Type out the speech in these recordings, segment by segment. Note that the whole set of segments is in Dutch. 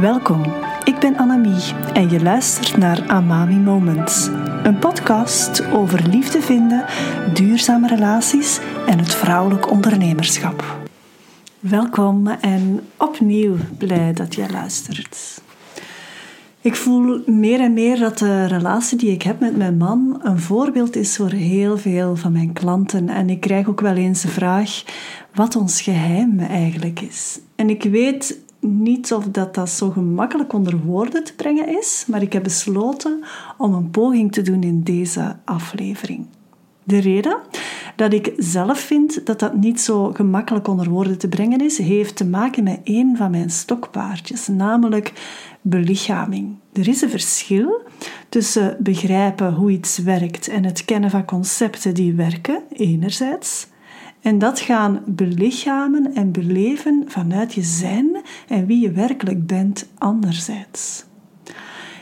Welkom, ik ben Annemie en je luistert naar Amami Moments. Een podcast over liefde vinden, duurzame relaties en het vrouwelijk ondernemerschap. Welkom en opnieuw blij dat je luistert. Ik voel meer en meer dat de relatie die ik heb met mijn man een voorbeeld is voor heel veel van mijn klanten. En ik krijg ook wel eens de vraag wat ons geheim eigenlijk is. En ik weet niet of dat, dat zo gemakkelijk onder woorden te brengen is, maar ik heb besloten om een poging te doen in deze aflevering. De reden dat ik zelf vind dat dat niet zo gemakkelijk onder woorden te brengen is, heeft te maken met een van mijn stokpaardjes, namelijk belichaming. Er is een verschil tussen begrijpen hoe iets werkt en het kennen van concepten die werken, enerzijds, en dat gaan belichamen en beleven vanuit je zijn en wie je werkelijk bent, anderzijds.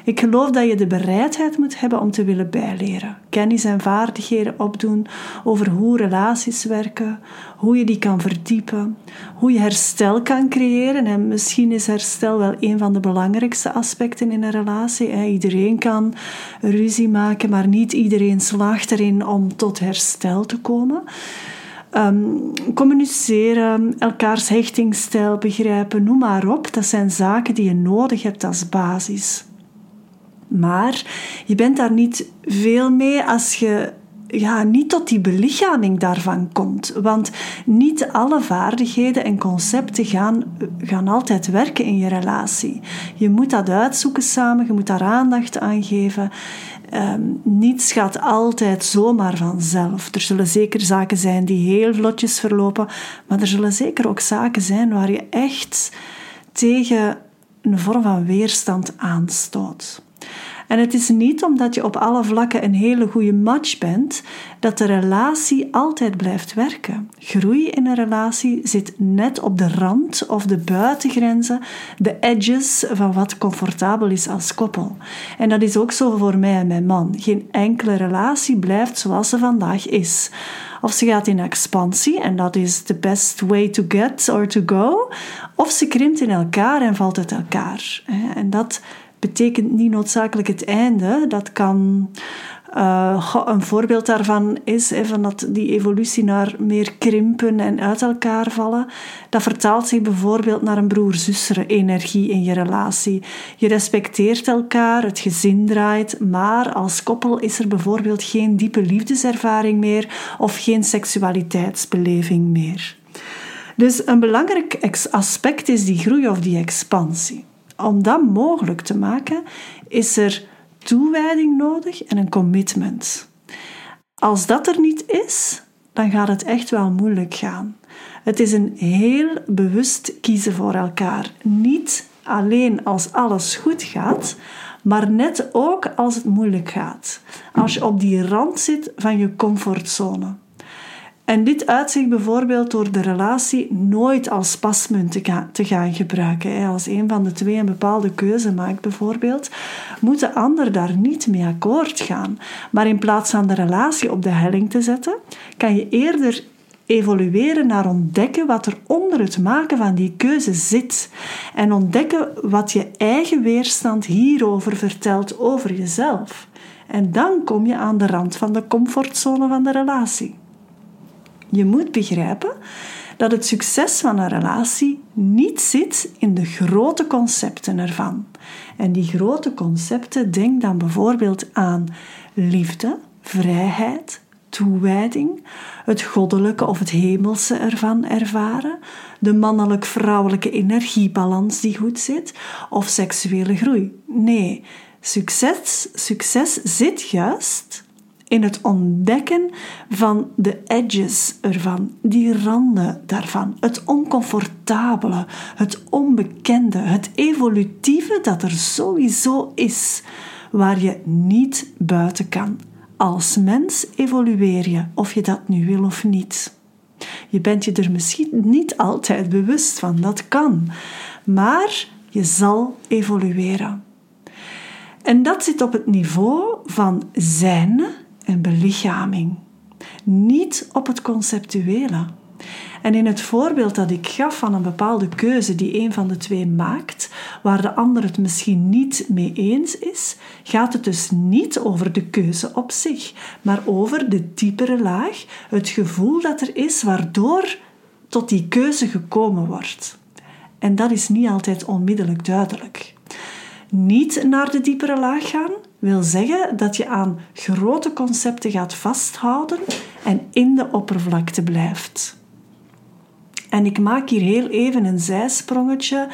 Ik geloof dat je de bereidheid moet hebben om te willen bijleren. Kennis en vaardigheden opdoen over hoe relaties werken, hoe je die kan verdiepen, hoe je herstel kan creëren. En misschien is herstel wel een van de belangrijkste aspecten in een relatie. Iedereen kan ruzie maken, maar niet iedereen slaagt erin om tot herstel te komen. Um, communiceren, elkaars hechtingsstijl begrijpen, noem maar op. Dat zijn zaken die je nodig hebt als basis. Maar je bent daar niet veel mee als je ja, niet tot die belichaming daarvan komt. Want niet alle vaardigheden en concepten gaan, gaan altijd werken in je relatie. Je moet dat uitzoeken samen, je moet daar aandacht aan geven. Um, niets gaat altijd zomaar vanzelf. Er zullen zeker zaken zijn die heel vlotjes verlopen, maar er zullen zeker ook zaken zijn waar je echt tegen een vorm van weerstand aanstoot. En het is niet omdat je op alle vlakken een hele goede match bent, dat de relatie altijd blijft werken. Groei in een relatie zit net op de rand of de buitengrenzen, de edges van wat comfortabel is als koppel. En dat is ook zo voor mij en mijn man. Geen enkele relatie blijft zoals ze vandaag is. Of ze gaat in expansie en dat is the best way to get or to go. Of ze krimpt in elkaar en valt uit elkaar. En dat betekent niet noodzakelijk het einde. Dat kan. Uh, een voorbeeld daarvan is even dat die evolutie naar meer krimpen en uit elkaar vallen. Dat vertaalt zich bijvoorbeeld naar een broer-zuster-energie in je relatie. Je respecteert elkaar, het gezin draait, maar als koppel is er bijvoorbeeld geen diepe liefdeservaring meer of geen seksualiteitsbeleving meer. Dus een belangrijk aspect is die groei of die expansie om dat mogelijk te maken, is er toewijding nodig en een commitment. Als dat er niet is, dan gaat het echt wel moeilijk gaan. Het is een heel bewust kiezen voor elkaar. Niet alleen als alles goed gaat, maar net ook als het moeilijk gaat. Als je op die rand zit van je comfortzone. En dit uitzicht bijvoorbeeld door de relatie nooit als pasmunt te gaan gebruiken. Als een van de twee een bepaalde keuze maakt, bijvoorbeeld, moet de ander daar niet mee akkoord gaan. Maar in plaats van de relatie op de helling te zetten, kan je eerder evolueren naar ontdekken wat er onder het maken van die keuze zit. En ontdekken wat je eigen weerstand hierover vertelt over jezelf. En dan kom je aan de rand van de comfortzone van de relatie. Je moet begrijpen dat het succes van een relatie niet zit in de grote concepten ervan. En die grote concepten, denk dan bijvoorbeeld aan liefde, vrijheid, toewijding, het goddelijke of het hemelse ervan ervaren, de mannelijk-vrouwelijke energiebalans die goed zit, of seksuele groei. Nee, succes, succes zit juist in het ontdekken van de edges ervan, die randen daarvan, het oncomfortabele, het onbekende, het evolutieve dat er sowieso is, waar je niet buiten kan. Als mens evolueer je, of je dat nu wil of niet. Je bent je er misschien niet altijd bewust van, dat kan, maar je zal evolueren. En dat zit op het niveau van zijn en belichaming. Niet op het conceptuele. En in het voorbeeld dat ik gaf van een bepaalde keuze die een van de twee maakt, waar de ander het misschien niet mee eens is, gaat het dus niet over de keuze op zich, maar over de diepere laag, het gevoel dat er is waardoor tot die keuze gekomen wordt. En dat is niet altijd onmiddellijk duidelijk. Niet naar de diepere laag gaan wil zeggen dat je aan grote concepten gaat vasthouden en in de oppervlakte blijft. En ik maak hier heel even een zijsprongetje,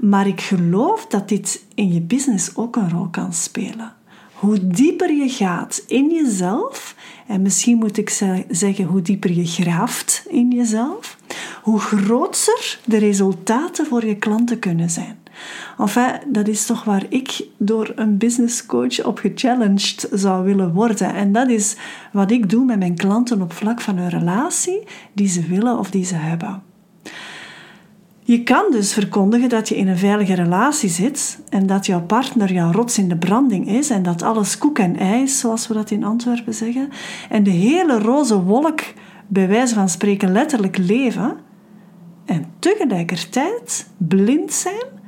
maar ik geloof dat dit in je business ook een rol kan spelen. Hoe dieper je gaat in jezelf, en misschien moet ik zeggen hoe dieper je graaft in jezelf, hoe groter de resultaten voor je klanten kunnen zijn. Enfin, dat is toch waar ik door een business coach op gechallenged zou willen worden. En dat is wat ik doe met mijn klanten op vlak van hun relatie die ze willen of die ze hebben. Je kan dus verkondigen dat je in een veilige relatie zit en dat jouw partner jouw rots in de branding is en dat alles koek en ijs, zoals we dat in Antwerpen zeggen, en de hele roze wolk bij wijze van spreken letterlijk leven en tegelijkertijd blind zijn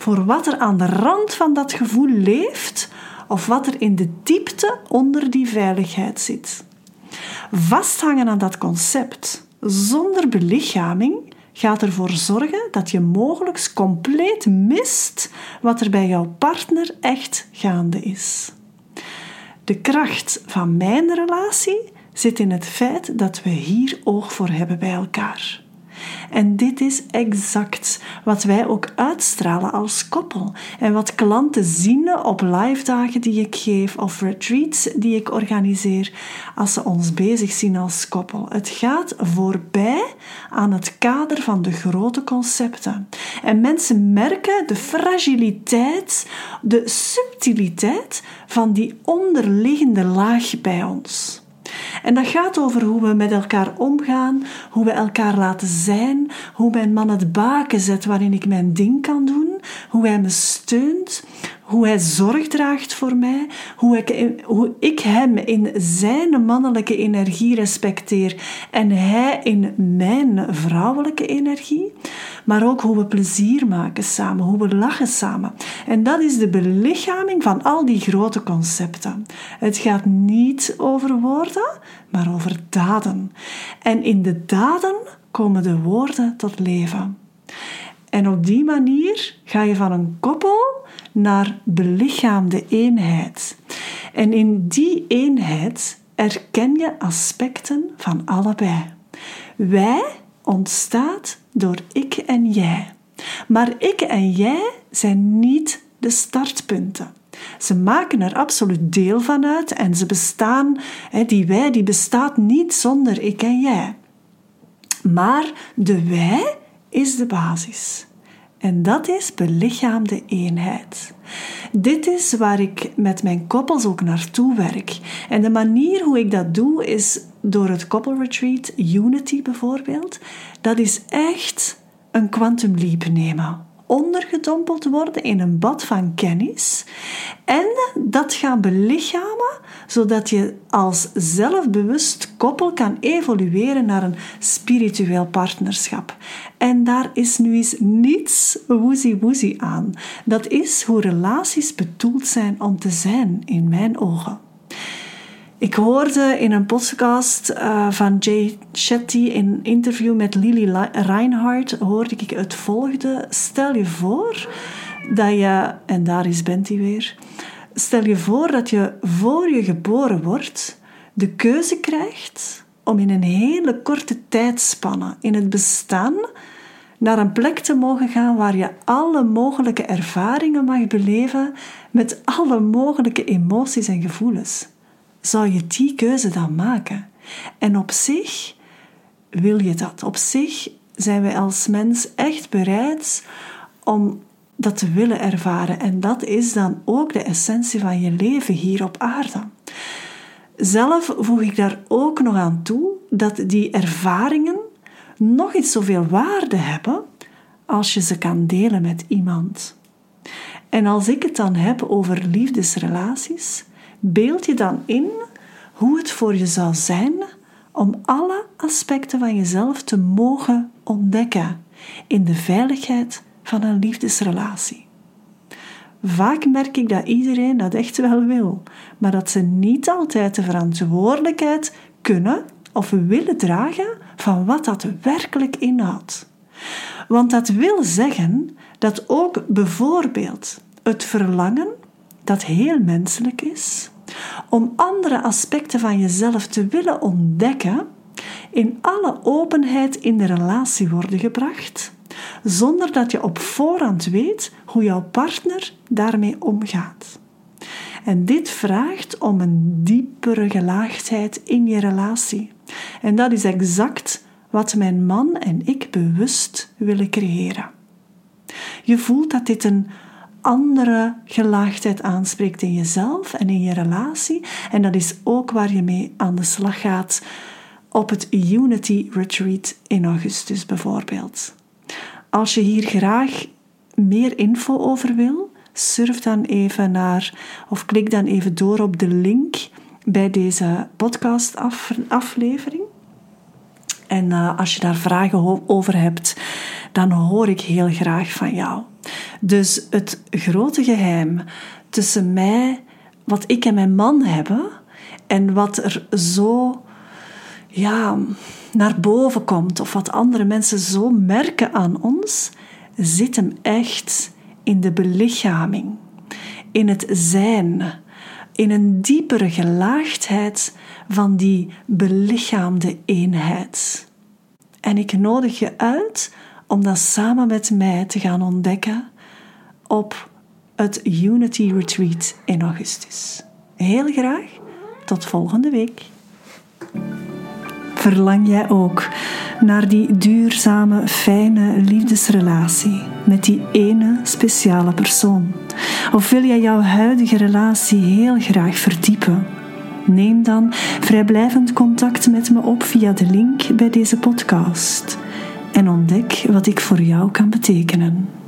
voor wat er aan de rand van dat gevoel leeft of wat er in de diepte onder die veiligheid zit. Vasthangen aan dat concept zonder belichaming gaat ervoor zorgen dat je mogelijk compleet mist wat er bij jouw partner echt gaande is. De kracht van mijn relatie zit in het feit dat we hier oog voor hebben bij elkaar. En dit is exact wat wij ook uitstralen als koppel. En wat klanten zien op live dagen die ik geef of retreats die ik organiseer als ze ons bezig zien als koppel. Het gaat voorbij aan het kader van de grote concepten. En mensen merken de fragiliteit, de subtiliteit van die onderliggende laag bij ons. En dat gaat over hoe we met elkaar omgaan, hoe we elkaar laten zijn, hoe mijn man het baken zet waarin ik mijn ding kan doen, hoe hij me steunt, hoe hij zorg draagt voor mij, hoe ik, ik hem in zijn mannelijke energie respecteer en hij in mijn vrouwelijke energie, maar ook hoe we plezier maken samen, hoe we lachen samen. En dat is de belichaming van al die grote concepten. Het gaat niet over woorden, maar over daden. En in de daden komen de woorden tot leven. En op die manier ga je van een koppel naar belichaamde eenheid. En in die eenheid erken je aspecten van allebei. Wij ontstaat door ik en jij. Maar ik en jij zijn niet de startpunten. Ze maken er absoluut deel van uit en ze bestaan, die wij, die bestaat niet zonder ik en jij. Maar de wij is de basis. En dat is belichaamde eenheid. Dit is waar ik met mijn koppels ook naartoe werk. En de manier hoe ik dat doe is door het koppelretreat Unity bijvoorbeeld. Dat is echt een quantum leap nemen ondergedompeld worden in een bad van kennis en dat gaan belichamen, zodat je als zelfbewust koppel kan evolueren naar een spiritueel partnerschap. En daar is nu eens niets woezie-woezie aan. Dat is hoe relaties bedoeld zijn om te zijn, in mijn ogen. Ik hoorde in een podcast uh, van Jay Shetty in een interview met Lily Reinhardt hoorde ik het volgende. Stel je voor dat je, en daar is Benty weer, stel je voor dat je voor je geboren wordt de keuze krijgt om in een hele korte tijdspanne in het bestaan naar een plek te mogen gaan waar je alle mogelijke ervaringen mag beleven met alle mogelijke emoties en gevoelens zou je die keuze dan maken? En op zich wil je dat. Op zich zijn wij als mens echt bereid om dat te willen ervaren. En dat is dan ook de essentie van je leven hier op aarde. Zelf voeg ik daar ook nog aan toe dat die ervaringen nog iets zoveel waarde hebben als je ze kan delen met iemand. En als ik het dan heb over liefdesrelaties, beeld je dan in hoe het voor je zou zijn om alle aspecten van jezelf te mogen ontdekken in de veiligheid van een liefdesrelatie. Vaak merk ik dat iedereen dat echt wel wil, maar dat ze niet altijd de verantwoordelijkheid kunnen of willen dragen van wat dat werkelijk inhoudt. Want dat wil zeggen dat ook bijvoorbeeld het verlangen, dat heel menselijk is, om andere aspecten van jezelf te willen ontdekken, in alle openheid in de relatie worden gebracht, zonder dat je op voorhand weet hoe jouw partner daarmee omgaat. En dit vraagt om een diepere gelaagdheid in je relatie. En dat is exact wat mijn man en ik bewust willen creëren. Je voelt dat dit een andere gelaagdheid aanspreekt in jezelf en in je relatie. En dat is ook waar je mee aan de slag gaat op het Unity Retreat in augustus bijvoorbeeld. Als je hier graag meer info over wil, surf dan even naar of klik dan even door op de link bij deze podcastaflevering. En uh, als je daar vragen over hebt, dan hoor ik heel graag van jou. Dus het grote geheim tussen mij, wat ik en mijn man hebben, en wat er zo ja, naar boven komt, of wat andere mensen zo merken aan ons, zit hem echt in de belichaming, in het zijn, in een diepere gelaagdheid van die belichaamde eenheid. En ik nodig je uit om dat samen met mij te gaan ontdekken op het Unity Retreat in augustus. Heel graag tot volgende week. Verlang jij ook naar die duurzame, fijne liefdesrelatie met die ene speciale persoon? Of wil jij jouw huidige relatie heel graag verdiepen? Neem dan vrijblijvend contact met me op via de link bij deze podcast en ontdek wat ik voor jou kan betekenen.